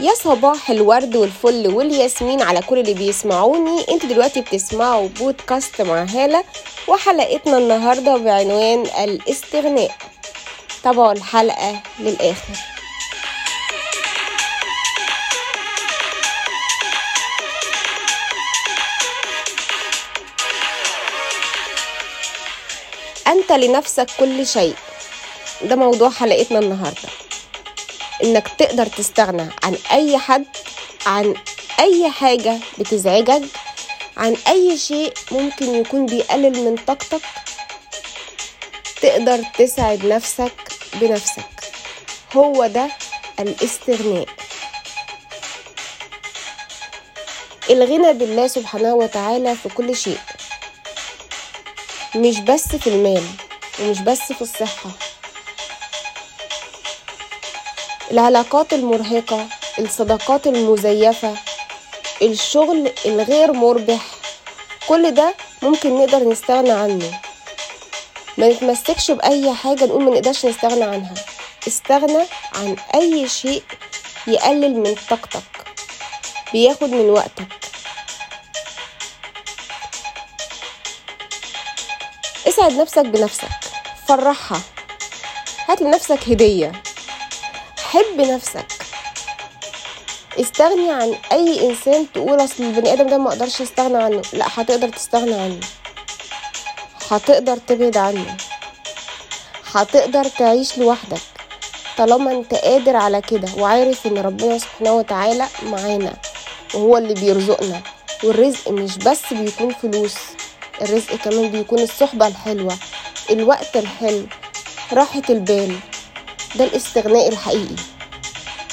يا صباح الورد والفل والياسمين على كل اللي بيسمعوني. أنتوا دلوقتي بتسمعوا بودكاست مع هالة وحلقتنا النهاردة بعنوان الاستغناء. تابعوا الحلقة للآخر. أنت لنفسك كل شيء. ده موضوع حلقتنا النهارده. إنك تقدر تستغنى عن أي حد عن أي حاجة بتزعجك عن أي شيء ممكن يكون بيقلل من طاقتك تقدر تسعد نفسك بنفسك. هو ده الاستغناء. الغنى بالله سبحانه وتعالى في كل شيء مش بس في المال ومش بس في الصحة. العلاقات المرهقة الصداقات المزيفة الشغل الغير مربح كل ده ممكن نقدر نستغنى عنه. ما نتمسكش بأي حاجة نقول ما نقدرش نستغنى عنها. استغنى عن أي شيء يقلل من طاقتك بياخد من وقتك. اسعد نفسك بنفسك فرحها. هات لنفسك هدية. حب نفسك. استغني عن أي إنسان تقول أصل البني آدم ده ما أقدرش استغنى عنه. لا هتقدر تستغنى عنه. هتقدر تبعد عنه. هتقدر تعيش لوحدك طالما أنت قادر على كده وعارف إن ربنا سبحانه وتعالى معانا وهو اللي بيرزقنا. والرزق مش بس بيكون فلوس الرزق كمان بيكون الصحبة الحلوة الوقت الحلو راحة البال. ده الاستغناء الحقيقي.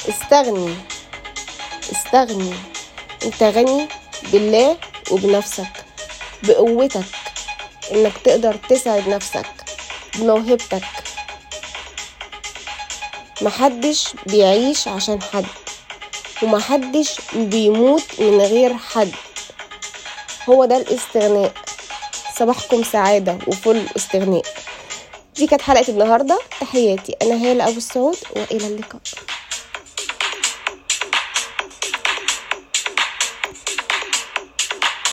استغني. استغني. انت غني بالله وبنفسك بقوتك انك تقدر تسعد نفسك بموهبتك. محدش بيعيش عشان حد ومحدش بيموت من غير حد. هو ده الاستغناء. صباحكم سعادة وفل استغناء. دي كانت حلقة النهاردة. تحياتي. أنا هالة أبو السعود وإلى اللقاء.